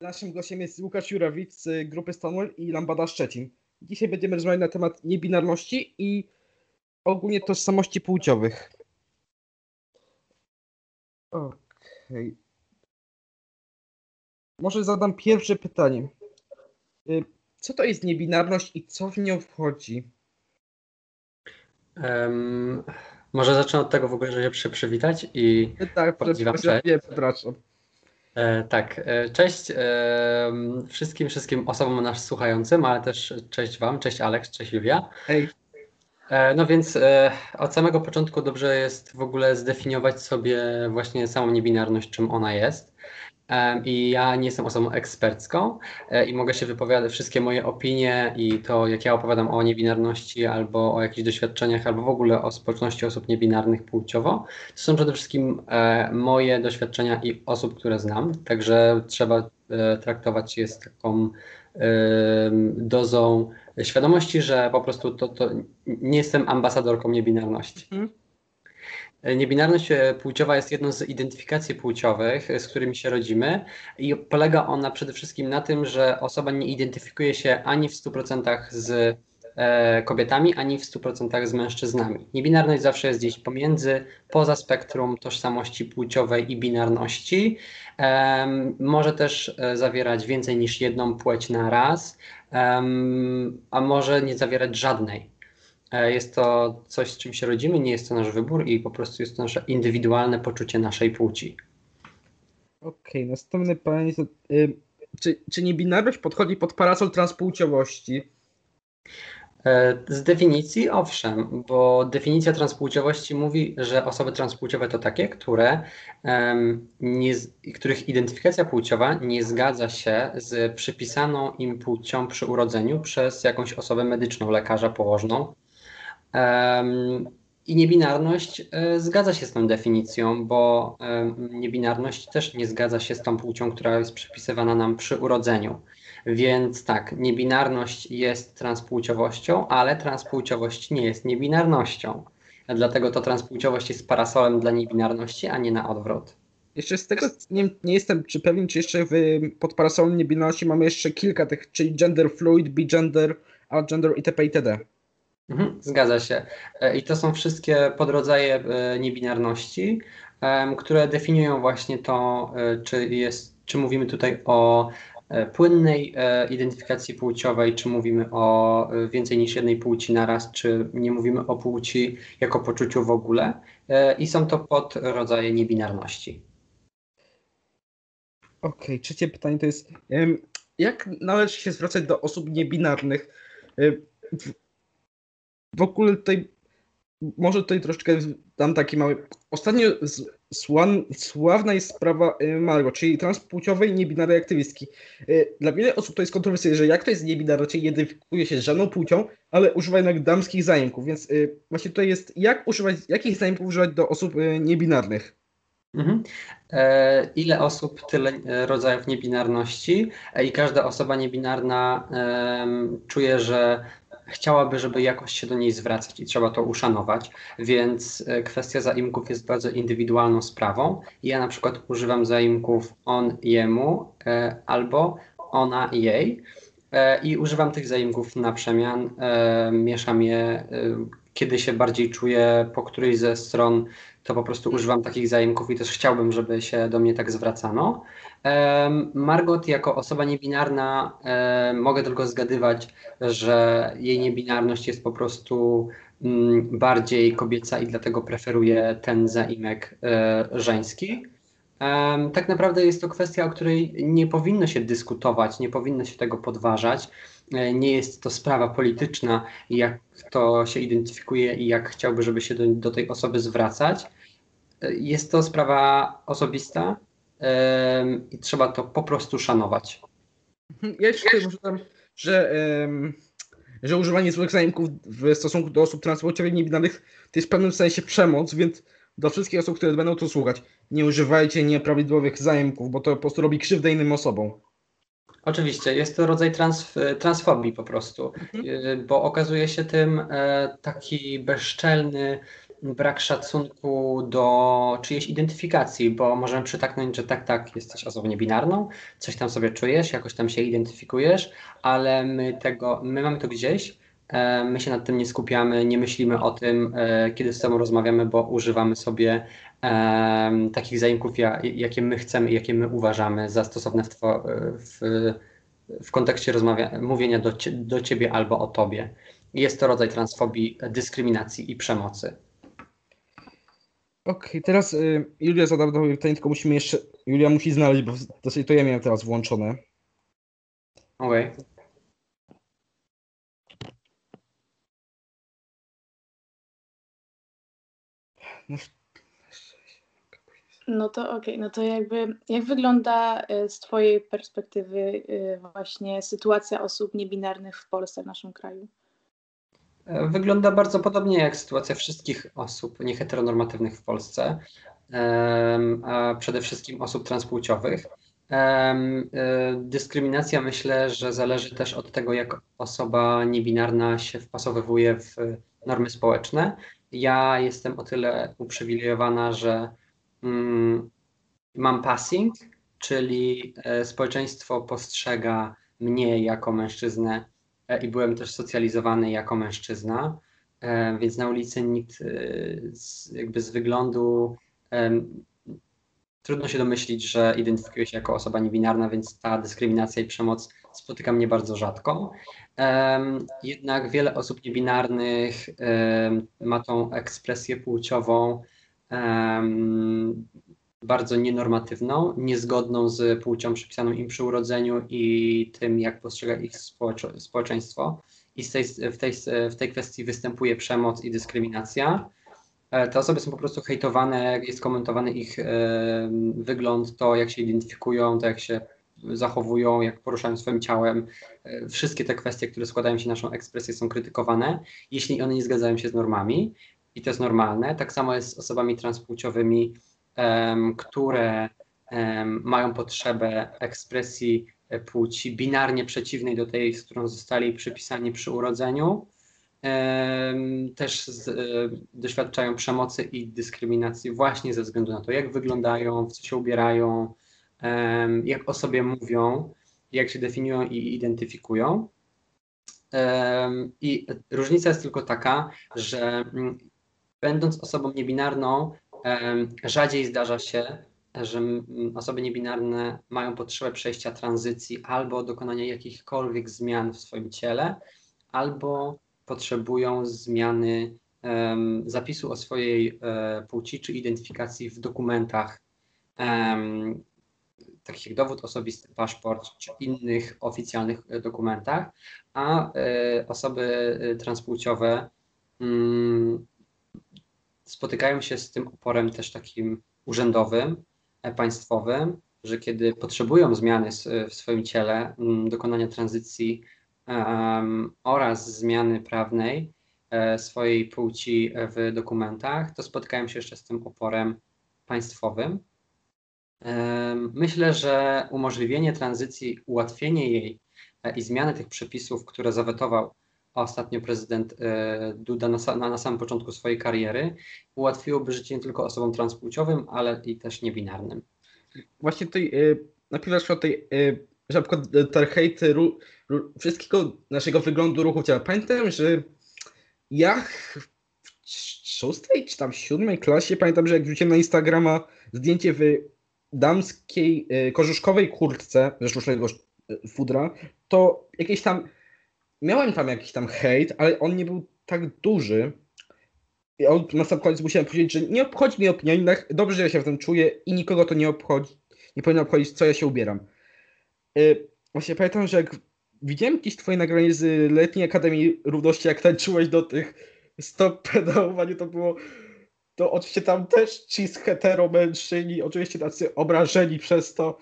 Naszym gościem jest Łukasz Jurowicz z grupy Stonewall i Lambada Szczecin. Dzisiaj będziemy rozmawiać na temat niebinarności i ogólnie tożsamości płciowych. Okej. Może zadam pierwsze pytanie. Y, Co to jest niebinarność i co w nią wchodzi? Em, może zacznę od tego w ogóle, żeby się przywitać i Tak, Podziwiam, przepraszam, cześć. nie, przepraszam. e, tak, e, cześć em, wszystkim, wszystkim osobom nas słuchającym, ale też cześć Wam, cześć Aleks, cześć Julia. Hej, E, no więc e, od samego początku dobrze jest w ogóle zdefiniować sobie właśnie samą niebinarność, czym ona jest. I ja nie jestem osobą ekspercką e, i mogę się wypowiadać wszystkie moje opinie i to, jak ja opowiadam o niebinarności albo o jakichś doświadczeniach, albo w ogóle o społeczności osób niebinarnych płciowo, to są przede wszystkim e, moje doświadczenia i osób, które znam. Także trzeba e, traktować je z taką dozą świadomości, że po prostu to, to nie jestem ambasadorką niebinarności. Mhm. Niebinarność e, płciowa jest jedną z identyfikacji płciowych, e, z którymi się rodzimy i polega ona przede wszystkim na tym, że osoba nie identyfikuje się ani w 100% z e, kobietami, ani w 100% z mężczyznami. Niebinarność zawsze jest gdzieś pomiędzy, poza spektrum tożsamości płciowej i binarności. Może też e, zawierać więcej niż jedną płeć na raz, a może nie zawierać żadnej. E, Jest to coś, z czym się rodzimy, nie jest to nasz wybór i po prostu jest to nasze indywidualne poczucie naszej płci. okej, następne pytanie to, y, czy, czy niebinarność podchodzi pod parasol transpłciowości? E, Z definicji owszem, bo definicja transpłciowości mówi, że osoby transpłciowe to takie, które, em, nie, których identyfikacja płciowa nie zgadza się z przypisaną im płcią przy urodzeniu przez jakąś osobę medyczną, lekarza, położną. I niebinarność e, zgadza się z tą definicją, bo niebinarność też nie zgadza się z tą płcią, która jest przypisywana nam przy urodzeniu. Więc tak, niebinarność jest transpłciowością, ale transpłciowość nie jest niebinarnością. Dlatego to transpłciowość jest parasolem dla niebinarności, a nie na odwrót. Jeszcze z tego nie, nie jestem czy pewien, czy jeszcze w, pod parasolem niebinarności mamy jeszcze kilka tych, czyli gender fluid, bigender, outgender itp. itd. Mhm, zgadza się. E, I to są wszystkie podrodzaje e, niebinarności, które definiują właśnie to, e, czy jest, czy mówimy tutaj o płynnej identyfikacji płciowej, czy mówimy o więcej niż jednej płci naraz, czy nie mówimy o płci jako poczuciu w ogóle. I są to podrodzaje niebinarności. Okej, trzecie pytanie to jest, jak należy się zwracać do osób niebinarnych? W, ogóle tutaj, może tutaj troszeczkę dam taki mały, ostatnio sławna jest sprawa y, Margo, czyli transpłciowej niebinarnej aktywistki. Y, Dla wiele osób to jest kontrowersyjne, że jak to jest niebinarne, czyli nie identyfikuje się z żadną płcią, ale używa jednak damskich zajęków, więc y, właśnie tutaj jest, jak używać, jakich zajęków używać do osób niebinarnych? Mhm. E, ile osób, tyle e, rodzajów niebinarności e, i każda osoba niebinarna em, czuje, że chciałaby, żeby jakoś się do niej zwracać i trzeba to uszanować, więc e, kwestia zaimków jest bardzo indywidualną sprawą. Ja na przykład używam zaimków on jemu e, albo ona jej e, i używam tych zaimków na przemian, mieszam je, kiedy się bardziej czuję po którejś ze stron to po prostu używam takich zaimków i też chciałbym, żeby się do mnie tak zwracano. Margot jako osoba niebinarna mogę tylko zgadywać, że jej niebinarność jest po prostu mm, bardziej kobieca i dlatego preferuje ten zaimek e, żeński. Tak naprawdę jest to kwestia, o której nie powinno się dyskutować, nie powinno się tego podważać. E, Nie jest to sprawa polityczna, jak to się identyfikuje i jak chciałby, żeby się do, do tej osoby zwracać. E, Jest to sprawa osobista i trzeba to po prostu szanować. Ja jeszcze tutaj może dodam, że, że używanie złych zajęków w stosunku do osób transpłciowych niebinarnych to jest w pewnym sensie przemoc, więc do wszystkich osób, które będą to słuchać, nie używajcie nieprawidłowych zajęków, bo to po prostu robi krzywdę innym osobom. Oczywiście, jest to rodzaj trans, transfobii po prostu, y, bo okazuje się tym e, taki bezczelny brak szacunku do czyjejś identyfikacji, bo możemy przytaknąć, że tak, tak, jesteś osobą niebinarną, coś tam sobie czujesz, jakoś tam się identyfikujesz, ale my tego, my mamy to gdzieś, e, my się nad tym nie skupiamy, nie myślimy o tym, e, kiedy z sobą rozmawiamy, bo używamy sobie um, takich zaimków, jakie my chcemy i jakie my uważamy za stosowne w, w, w kontekście rozmawia, mówienia do, do ciebie albo o tobie. Jest to rodzaj transfobii, dyskryminacji i przemocy. Okej, okay, teraz y, Julia zadała pytanie, tylko musimy jeszcze. Julia musi znaleźć, bo to ja miałem teraz włączone. Okej. Okay. No, no to okej, okay. no to jakby jak wygląda y, z Twojej perspektywy y, właśnie sytuacja osób niebinarnych w Polsce, w naszym kraju? Wygląda bardzo podobnie jak sytuacja wszystkich osób nieheteronormatywnych w Polsce, a przede wszystkim osób transpłciowych. E, dyskryminacja myślę, że zależy też od tego, jak osoba niebinarna się wpasowywuje w normy społeczne. Ja jestem o tyle uprzywilejowana, że mm, mam passing, czyli e, społeczeństwo postrzega mnie jako mężczyznę i byłem też socjalizowany jako mężczyzna, e, więc na ulicy nikt z, jakby z wyglądu trudno się domyślić, że identyfikuję się jako osoba niebinarna, więc ta dyskryminacja i przemoc spotyka mnie bardzo rzadko. Jednak wiele osób niebinarnych ma tą ekspresję płciową bardzo nienormatywną, niezgodną z płcią przypisaną im przy urodzeniu i tym, jak postrzega ich społeczeństwo. I tej, w, tej, w tej kwestii występuje przemoc i dyskryminacja. E, te osoby są po prostu hejtowane, jest komentowany ich wygląd, to jak się identyfikują, to jak się zachowują, jak poruszają swoim ciałem. E, wszystkie te kwestie, które składają się na naszą ekspresję, są krytykowane, jeśli one nie zgadzają się z normami. I to jest normalne. Tak samo jest z osobami transpłciowymi, które mają potrzebę ekspresji e, płci binarnie przeciwnej do tej, z którą zostali przypisani przy urodzeniu. Też z, doświadczają przemocy i dyskryminacji właśnie ze względu na to, jak wyglądają, w co się ubierają, jak o sobie mówią, jak się definiują i identyfikują. I różnica jest tylko taka, że mm, będąc osobą niebinarną, rzadziej zdarza się, że osoby niebinarne mają potrzebę przejścia tranzycji albo dokonania jakichkolwiek zmian w swoim ciele, albo potrzebują zmiany um, zapisu o swojej um, płci czy identyfikacji w dokumentach. Um, takich jak dowód osobisty, paszport czy innych oficjalnych e, dokumentach, a e, osoby transpłciowe mm, spotykają się z tym oporem też takim urzędowym, państwowym, że kiedy potrzebują zmiany w swoim ciele, mm, dokonania tranzycji um, oraz zmiany prawnej swojej płci w dokumentach, to spotykają się jeszcze z tym oporem państwowym. Myślę, że umożliwienie tranzycji, ułatwienie jej e, i zmiany tych przepisów, które zawetował ostatnio prezydent e, Duda na, na, samym początku swojej kariery, ułatwiłoby życie nie tylko osobom transpłciowym, ale i też niebinarnym. Właśnie tutaj yy, najpierw o tej, yy, że na przykład ru, ru, wszystkiego naszego wyglądu ruchu ciała. Pamiętam, że ja w szóstej czy tam siódmej klasie pamiętam, że jak wrzuciłem na Instagrama zdjęcie w damskiej y, korzuszkowej kurtce ze sztucznego y, fudra, to jakieś tam, miałem tam jakiś tam hejt, ale on nie był tak duży. I on, na sam koniec musiałem powiedzieć, że nie obchodzi mnie opinia innych, dobrze, że ja się w tym czuję i nikogo to nie obchodzi, nie powinno obchodzić, co ja się ubieram. Yy, właśnie pamiętam, że jak widziałem jakieś twoje nagranie z Letniej Akademii Równości, jak tańczyłeś do tych stop pedałowanie, to było to oczywiście tam też ci z hetero mężczyźni, oczywiście tacy obrażeni przez to,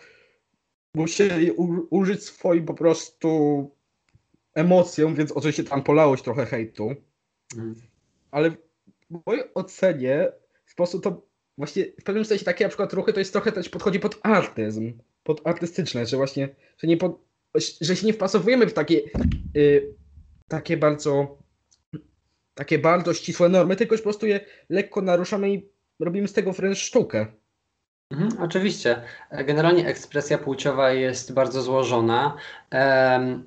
musieli użyć swoim po prostu emocjom, więc oczywiście tam polałoś trochę hejtu. Mm. Ale w mojej ocenie sposób to właśnie w pewnym sensie takie na przykład ruchy to jest trochę też podchodzi pod artyzm, pod artystyczne, że właśnie, że, nie pod, że się nie wpasowujemy w takie, y, takie bardzo takie bardzo ścisłe normy, tylko po prostu je lekko naruszamy i robimy z tego wręcz sztukę. Mhm, oczywiście. Generalnie ekspresja płciowa jest bardzo złożona um,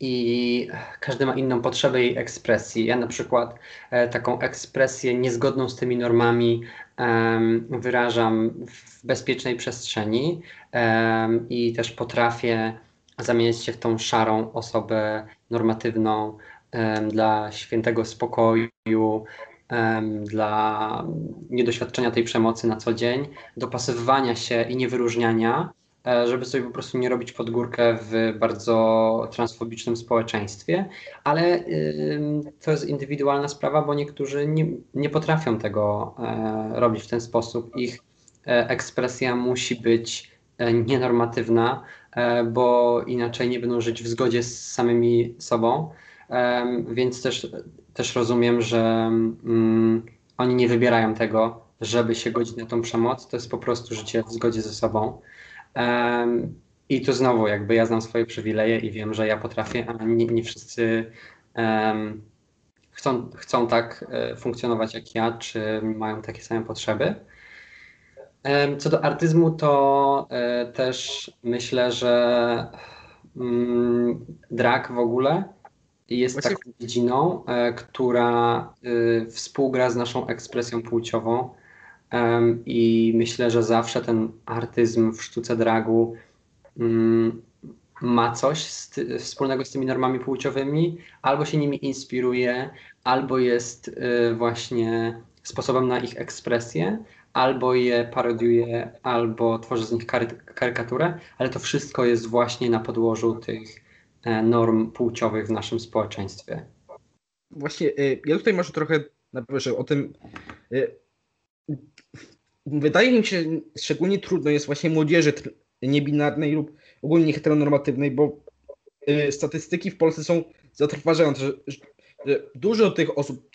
i każdy ma inną potrzebę jej ekspresji. Ja na przykład e, taką ekspresję niezgodną z tymi normami um, wyrażam w bezpiecznej przestrzeni um, i też potrafię zamienić się w tą szarą osobę normatywną dla świętego spokoju, dla niedoświadczenia tej przemocy na co dzień, dopasowywania się i niewyróżniania, e, żeby sobie po prostu nie robić pod górkę w bardzo transfobicznym społeczeństwie, ale to jest indywidualna sprawa, bo niektórzy nie, nie potrafią tego e, robić w ten sposób. Ich e, ekspresja musi być nienormatywna, bo inaczej nie będą żyć w zgodzie z samymi sobą. Więc też, też rozumiem, że mm, oni nie wybierają tego, żeby się godzić na tą przemoc. To jest po prostu życie w zgodzie ze sobą. I tu znowu, jakby ja znam swoje przywileje i wiem, że ja potrafię, a nie, nie wszyscy chcą, chcą tak e, funkcjonować jak ja, czy mają takie same potrzeby. Co do artyzmu, to e, też myślę, że mm, drag w ogóle jest Właśnie... taką dziedziną, e, która y, współgra z naszą ekspresją płciową. I myślę, że zawsze ten artyzm w sztuce dragu mm, ma coś z ty, wspólnego z tymi normami płciowymi, albo się nimi inspiruje, albo jest y, właśnie sposobem na ich ekspresję, albo je parodiuje, albo tworzy z nich kary, karykaturę, ale to wszystko jest właśnie na podłożu tych e, norm płciowych w naszym społeczeństwie. Właśnie, e, ja tutaj może trochę napiszę o tym. E, wydaje mi się, szczególnie trudno jest właśnie młodzieży niebinarnej lub ogólnie heteronormatywnej, bo statystyki w Polsce są zatrważające, że, dużo tych osób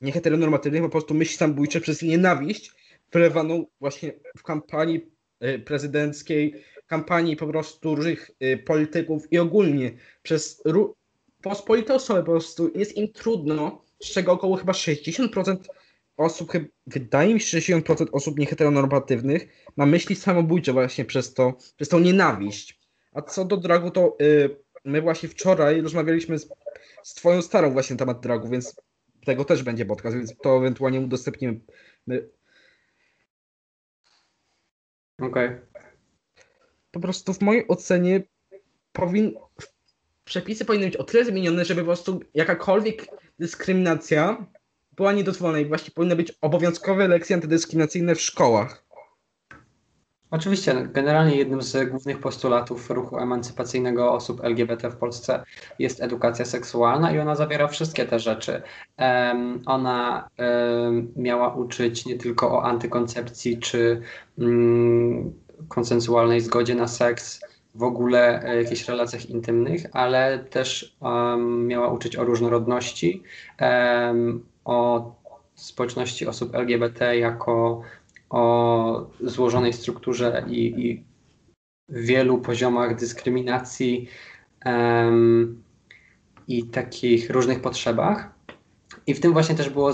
nieheteronormatywnych po prostu myśli samobójcze przez nienawiść wlewaną właśnie w kampanii e, prezydenckiej, kampanii po prostu różnych polityków i ogólnie przez pospolite osoby po prostu jest im trudno, z czego około chyba 60% osób, wydaje mi się, że 60% osób nieheteronormatywnych ma myśli samobójcze właśnie przez to, przez tą nienawiść. A co do dragu, to yy, my właśnie wczoraj rozmawialiśmy z, z twoją starą właśnie na temat dragu, więc tego też będzie podcast, więc to ewentualnie udostępnimy Okej. Okay. Po prostu w mojej ocenie powin... przepisy powinny być o tyle zmienione, żeby po prostu jakakolwiek dyskryminacja była niedozwolona i właśnie powinny być obowiązkowe lekcje antydyskryminacyjne w szkołach. Oczywiście, generalnie jednym z głównych postulatów ruchu emancypacyjnego osób LGBT w Polsce jest edukacja seksualna i ona zawiera wszystkie te rzeczy. Um, ona um, miała uczyć nie tylko o antykoncepcji czy um, konsensualnej zgodzie na seks, w ogóle e, jakichś relacjach intymnych, ale też miała uczyć o różnorodności, o społeczności osób LGBT jako o złożonej strukturze i, i wielu poziomach dyskryminacji um, i takich różnych potrzebach. I w tym właśnie też było,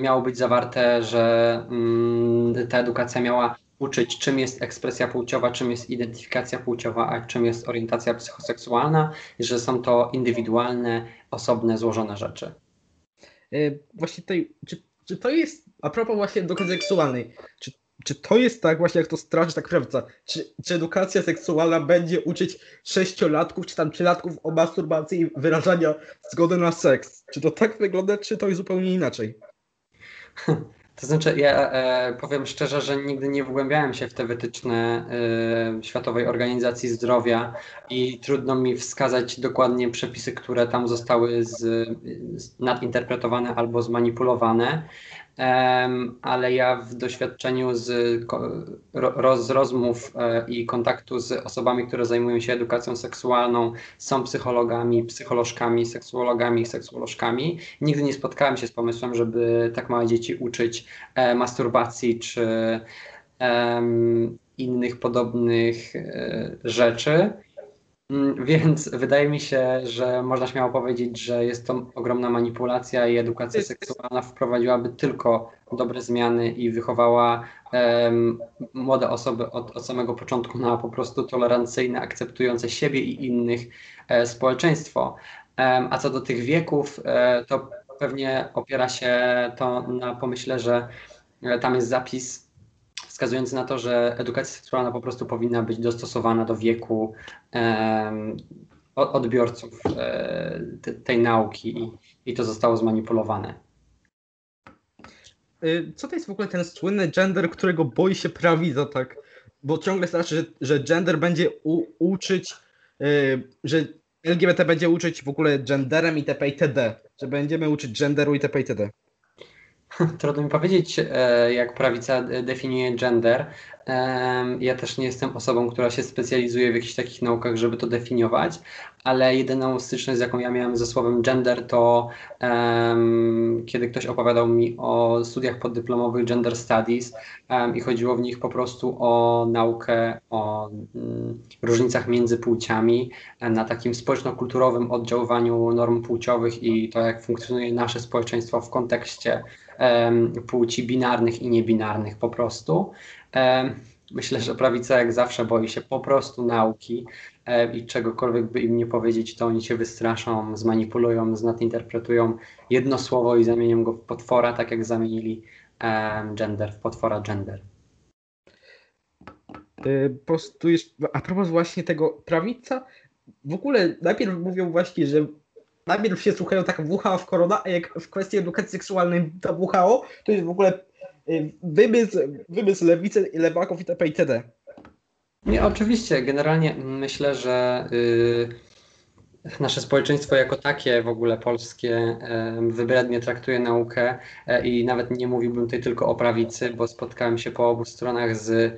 miało być zawarte, że um, ta edukacja miała uczyć, czym jest ekspresja płciowa, czym jest identyfikacja płciowa, a czym jest orientacja psychoseksualna, że są to indywidualne, osobne, złożone rzeczy. Yy, właśnie tutaj, czy, czy to jest a propos właśnie edukacji seksualnej, czy, czy to jest tak właśnie jak to straży tak prawda? Czy, czy edukacja seksualna będzie uczyć sześciolatków czy tam trzylatków o masturbacji i wyrażania zgody na seks? Czy to tak wygląda, czy to jest zupełnie inaczej? To znaczy, ja e, powiem szczerze, że nigdy nie wgłębiałem się w te wytyczne e, Światowej Organizacji Zdrowia i trudno mi wskazać dokładnie przepisy, które tam zostały z, z nadinterpretowane albo zmanipulowane ale ja w doświadczeniu z, z rozmów e, i kontaktu z osobami, które zajmują się edukacją seksualną, są psychologami, psycholożkami, seksuologami, seksuolożkami, nigdy nie spotkałem się z pomysłem, żeby tak małe dzieci uczyć e, masturbacji czy innych podobnych e, rzeczy. Mm, więc wydaje mi się, że można śmiało powiedzieć, że jest to ogromna manipulacja i edukacja seksualna wprowadziłaby tylko dobre zmiany i wychowała um, młode osoby od, od, samego początku na po prostu tolerancyjne, akceptujące siebie i innych e, społeczeństwo. Um, a co do tych wieków, e, to pewnie opiera się to na pomyśle, że e, tam jest zapis wskazujący na to, że edukacja seksualna po prostu powinna być dostosowana do wieku odbiorców e, tej nauki i, to zostało zmanipulowane. Y, co to jest w ogóle ten słynny gender, którego boi się prawica, tak? Bo ciągle znaczy, że, że gender będzie u, uczyć, yy, że LGBT będzie uczyć w ogóle genderem itp. itd. Że będziemy uczyć genderu itp. itd. Trudno mi powiedzieć, e, jak prawica definiuje gender. Ja też nie jestem osobą, która się specjalizuje w jakichś takich naukach, żeby to definiować, ale jedyną styczność, jaką ja miałem ze słowem gender, to um, kiedy ktoś opowiadał mi o studiach poddyplomowych Gender Studies um, i chodziło w nich po prostu o naukę o um, różnicach między płciami, na takim społeczno-kulturowym oddziaływaniu norm płciowych i to, jak funkcjonuje nasze społeczeństwo w kontekście płci binarnych i niebinarnych po prostu. Myślę, że prawica jak zawsze boi się po prostu nauki i czegokolwiek by im nie powiedzieć, to oni się wystraszą, zmanipulują, znadinterpretują jedno słowo i zamienią go w potwora, tak jak zamienili gender w potwora gender. E, po prostu jest, a propos właśnie tego prawica, w ogóle najpierw mówią właśnie, że najpierw się słuchają tak WHO w korona, a jak w kwestii edukacji seksualnej to WHO, to jest w ogóle y, wymysł, wymysł lewicy, lewaków itp. itd. Nie, oczywiście. Generalnie myślę, że yy, nasze społeczeństwo jako takie, w ogóle polskie, wybrednie traktuje naukę e, i nawet nie mówiłbym tutaj tylko o prawicy, bo spotkałem się po obu stronach z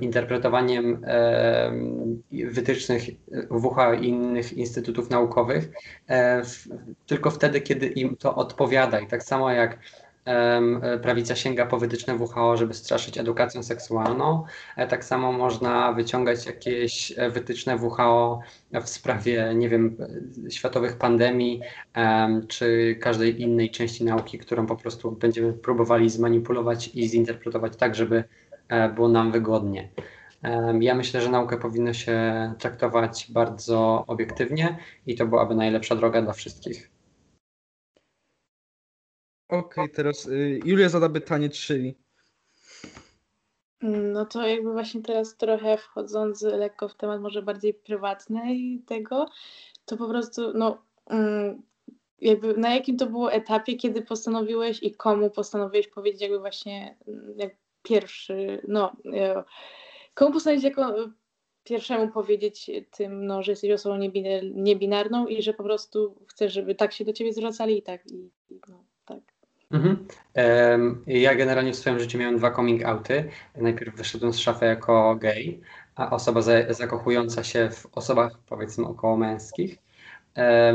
interpretowaniem wytycznych WH i innych instytutów naukowych, e, tylko wtedy, kiedy im to odpowiada. I tak samo jak prawica sięga po wytyczne WHO, żeby straszyć edukacją seksualną. E, tak samo można wyciągać jakieś e, wytyczne WHO w sprawie, nie wiem, światowych pandemii, czy każdej innej części nauki, którą po prostu będziemy próbowali zmanipulować i zinterpretować tak, żeby e, było nam wygodnie. Ja myślę, że naukę powinno się traktować bardzo obiektywnie i to byłaby najlepsza droga dla wszystkich. Okej, teraz y, Julia zada pytanie, czyli. No to jakby właśnie teraz trochę wchodząc lekko w temat może bardziej prywatny tego, to po prostu no mm, jakby na jakim to było etapie, kiedy postanowiłeś i komu postanowiłeś powiedzieć jakby właśnie mm, jak pierwszy, no e, komu postanowić jako pierwszemu powiedzieć tym, no, że jesteś osobą niebinarną i że po prostu chcesz, żeby tak się do ciebie zwracali i tak i, no, tak. Mhm. Ja generalnie w swoim życiu miałem dwa coming outy. Najpierw wyszedłem z szafy jako gay, a osoba zakochująca się w osobach powiedzmy około męskich.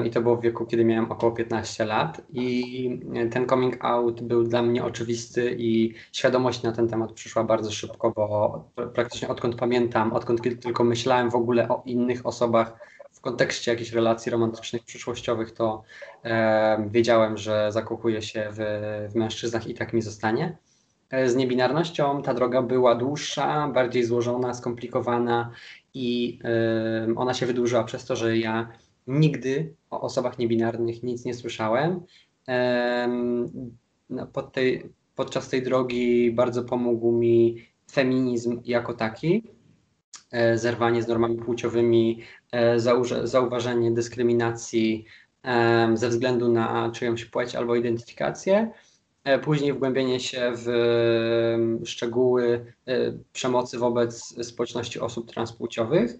I to było w wieku, kiedy miałem około 15 lat. I ten coming out był dla mnie oczywisty i świadomość na ten temat przyszła bardzo szybko, bo praktycznie odkąd pamiętam, odkąd tylko myślałem w ogóle o innych osobach kontekście jakichś relacji romantycznych, przyszłościowych, to e, wiedziałem, że zakochuję się w, w mężczyznach i tak mi zostanie. E, z niebinarnością ta droga była dłuższa, bardziej złożona, skomplikowana i e, ona się wydłużyła przez to, że ja nigdy o osobach niebinarnych nic nie słyszałem. No, pod tej, podczas tej drogi bardzo pomógł mi feminizm jako taki, E, zerwanie z normami płciowymi, zauważenie dyskryminacji ze względu na czyjąś płeć albo identyfikację, e, później wgłębienie się w szczegóły przemocy wobec społeczności osób transpłciowych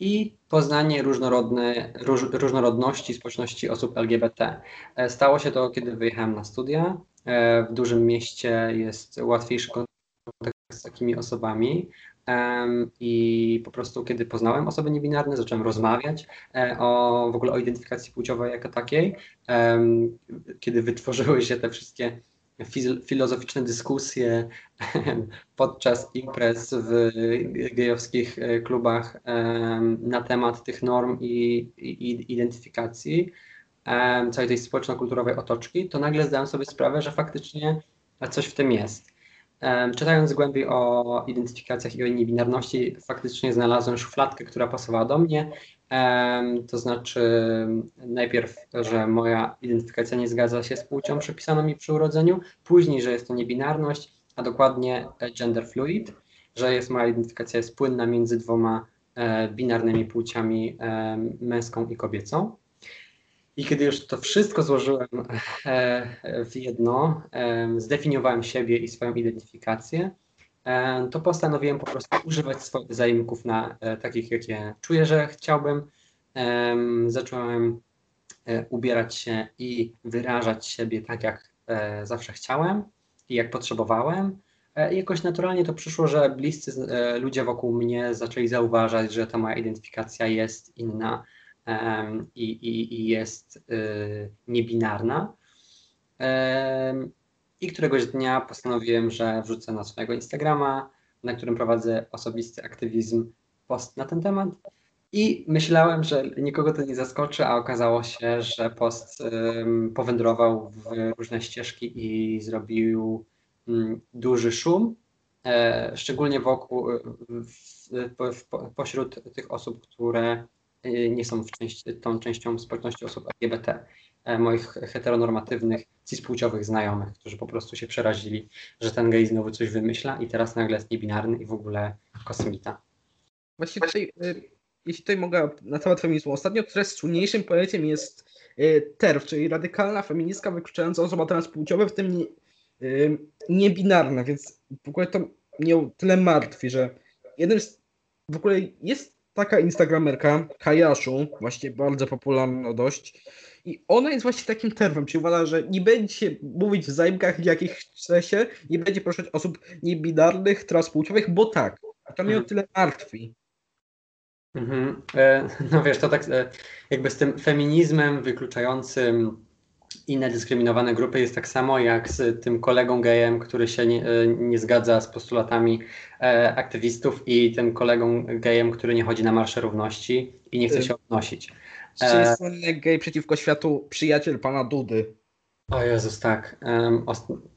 i poznanie różnorodne, róż, różnorodności społeczności osób LGBT. Stało się to, kiedy wyjechałem na studia. W dużym mieście jest łatwiejszy kontakt z takimi osobami. I po prostu, kiedy poznałem osoby niebinarne, zacząłem rozmawiać e, o w ogóle o identyfikacji płciowej jako takiej. Kiedy wytworzyły się te wszystkie filozoficzne dyskusje podczas imprez w gejowskich e, klubach na temat tych norm i, i identyfikacji całej tej społeczno-kulturowej otoczki, to nagle zdałem sobie sprawę, że faktycznie coś w tym jest. Czytając głębiej o identyfikacjach i o niebinarności, faktycznie znalazłem szufladkę, która pasowała do mnie. To znaczy, najpierw, że moja identyfikacja nie zgadza się z płcią przypisaną mi przy urodzeniu, później, że jest to niebinarność, a dokładnie gender fluid, że jest moja identyfikacja jest płynna między dwoma e, binarnymi płciami męską i kobiecą. I kiedy już to wszystko złożyłem e, w jedno, zdefiniowałem siebie i swoją identyfikację, to postanowiłem po prostu używać swoich zaimków na e, takich, jakie czuję, że chciałbym. Zacząłem e, ubierać się i wyrażać siebie tak, jak zawsze chciałem i jak potrzebowałem. I jakoś naturalnie to przyszło, że bliscy ludzie wokół mnie zaczęli zauważać, że ta moja identyfikacja jest inna i, i, i jest y, niebinarna. I któregoś dnia postanowiłem, że wrzucę na swojego Instagrama, na którym prowadzę osobisty aktywizm, post na ten temat. I myślałem, że nikogo to nie zaskoczy, a okazało się, że post powędrował w różne ścieżki i zrobił um, duży szum, e, szczególnie wokół, w, w, w, pośród tych osób, które nie są części, tą częścią społeczności osób LGBT, e, moich heteronormatywnych, cispłciowych znajomych, którzy po prostu się przerazili, że ten gej znowu coś wymyśla i teraz nagle jest niebinarny i w ogóle kosmita. Właśnie tutaj, y, jeśli tutaj mogę na temat feminizmu, ostatnio coraz słynniejszym pojęciem jest y, TERF, czyli radykalna feministka wykluczająca osoba transpłciowe, w tym nie, niebinarna, więc w ogóle to mnie tyle martwi, że jednym z, w ogóle jest taka instagramerka, Kajaszu, właśnie bardzo popularna dość. I ona jest właśnie takim terwem, czyli uważa, że nie będzie mówić w zajmkach, jakich chce się, nie będzie proszać osób niebinarnych, transpłciowych, bo tak. A to mnie mhm. o tyle martwi. Mhm. E, no wiesz, to tak e, jakby z tym feminizmem wykluczającym inne dyskryminowane grupy jest tak samo jak z tym kolegą gejem, który się nie, e, nie zgadza z postulatami e, aktywistów i tym kolegą gejem, który nie chodzi na marsze równości i nie chce się odnosić. Czy jest słynny gej przeciwko światu przyjaciel pana Dudy? O Jezus, tak. Um,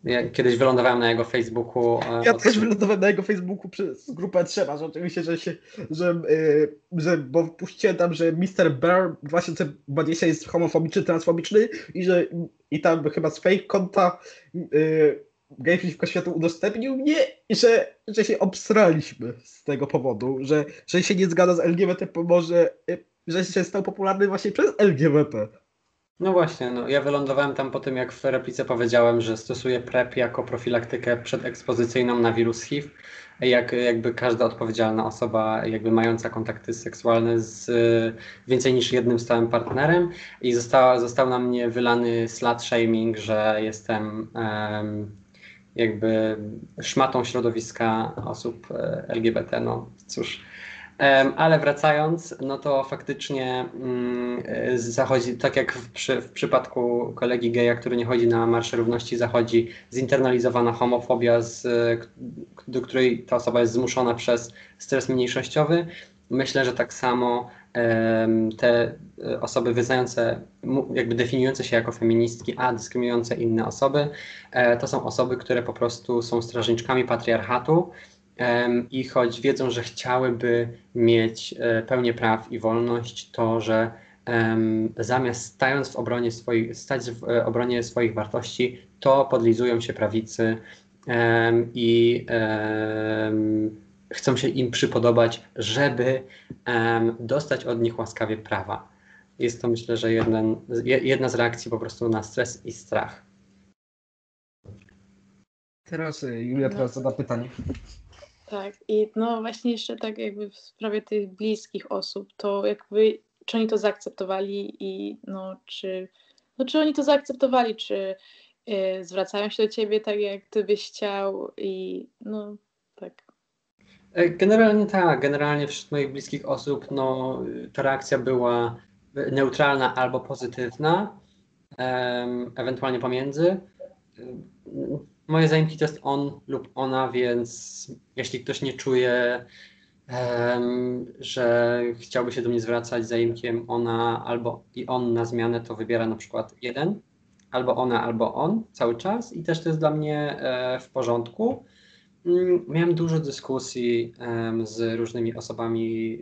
ja kiedyś wylądowałem na jego Facebooku. E, ja też wylądowałem na jego Facebooku przez grupę Trzeba, że oczywiście, że się, że, yy, że bo puściłem tam, że Mr. Bear 2020 jest homofobiczny, transfobiczny i że i tam chyba z fake konta yy, gej przeciwko światu udostępnił mnie i że, że się obstraliśmy z tego powodu, że, że się nie zgadza z LGBT, może, yy, że się stał popularny właśnie przez LGBT. No właśnie, no ja wylądowałem tam po tym, jak w replice powiedziałem, że stosuję PrEP jako profilaktykę przedekspozycyjną na wirus HIV. Jak, jakby każda odpowiedzialna osoba, jakby mająca kontakty seksualne z więcej niż jednym stałym partnerem i została, został na mnie wylany slut shaming, że jestem um, jakby szmatą środowiska osób e, LGBT. No cóż, ale wracając, no to faktycznie mm, zachodzi, tak jak w, przy, w, przypadku kolegi geja, który nie chodzi na Marsze Równości, zachodzi zinternalizowana homofobia, z, do której ta osoba jest zmuszona przez stres mniejszościowy. Myślę, że tak samo te osoby wyznające, jakby definiujące się jako feministki, a dyskryminujące inne osoby, e, to są osoby, które po prostu są strażniczkami patriarchatu i choć wiedzą, że chciałyby mieć e, pełnię praw i wolność, to że zamiast stając w obronie swoich, stać w e, obronie swoich wartości, to podlizują się prawicy i chcą się im przypodobać, żeby dostać od nich łaskawie prawa. Jest to myślę, że jeden, jedna z reakcji po prostu na stres i strach. Teraz e, Julia teraz zada pytanie. Tak, i no właśnie jeszcze tak jakby w sprawie tych bliskich osób, to jakby czy oni to zaakceptowali i no czy, no, czy oni to zaakceptowali, czy y, zwracają się do ciebie tak, jak ty byś chciał i no tak. E, generalnie tak, generalnie wśród moich bliskich osób no, ta reakcja była neutralna albo pozytywna, ewentualnie pomiędzy. Moje zaimki to jest on lub ona, więc jeśli ktoś nie czuje, um, że chciałby się do mnie zwracać zaimkiem ona albo i on na zmianę, to wybiera na przykład jeden, albo ona, albo on cały czas i też to jest dla mnie e, w porządku. Mm, miałem dużo dyskusji um, z różnymi osobami,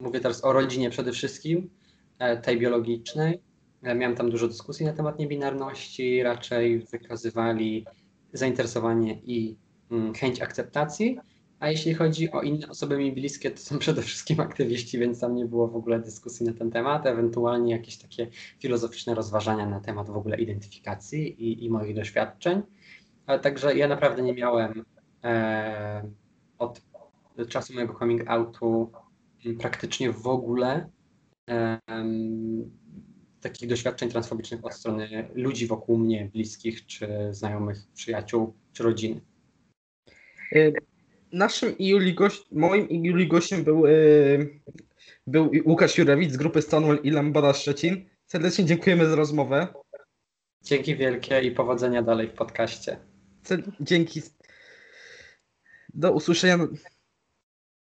mówię teraz o rodzinie przede wszystkim, e, tej biologicznej. E, miałem tam dużo dyskusji na temat niebinarności, raczej wykazywali zainteresowanie i mm, chęć akceptacji. A jeśli chodzi o inne osoby mi bliskie, to są przede wszystkim aktywiści, więc tam nie było w ogóle dyskusji na ten temat, ewentualnie jakieś takie filozoficzne rozważania na temat w ogóle identyfikacji i, i moich doświadczeń. Ale także ja naprawdę nie miałem e, od czasu mojego coming outu praktycznie w ogóle e, takich doświadczeń transfobicznych od strony ludzi wokół mnie, bliskich, czy znajomych, przyjaciół, czy rodziny. E, naszym i Juli gość, moim i Juli gościem był, e, był Łukasz Jurewicz z grupy Stonewall i Lambada Szczecin. Serdecznie dziękujemy za rozmowę. Dzięki wielkie i powodzenia dalej w podcaście. Dzięki. Do usłyszenia.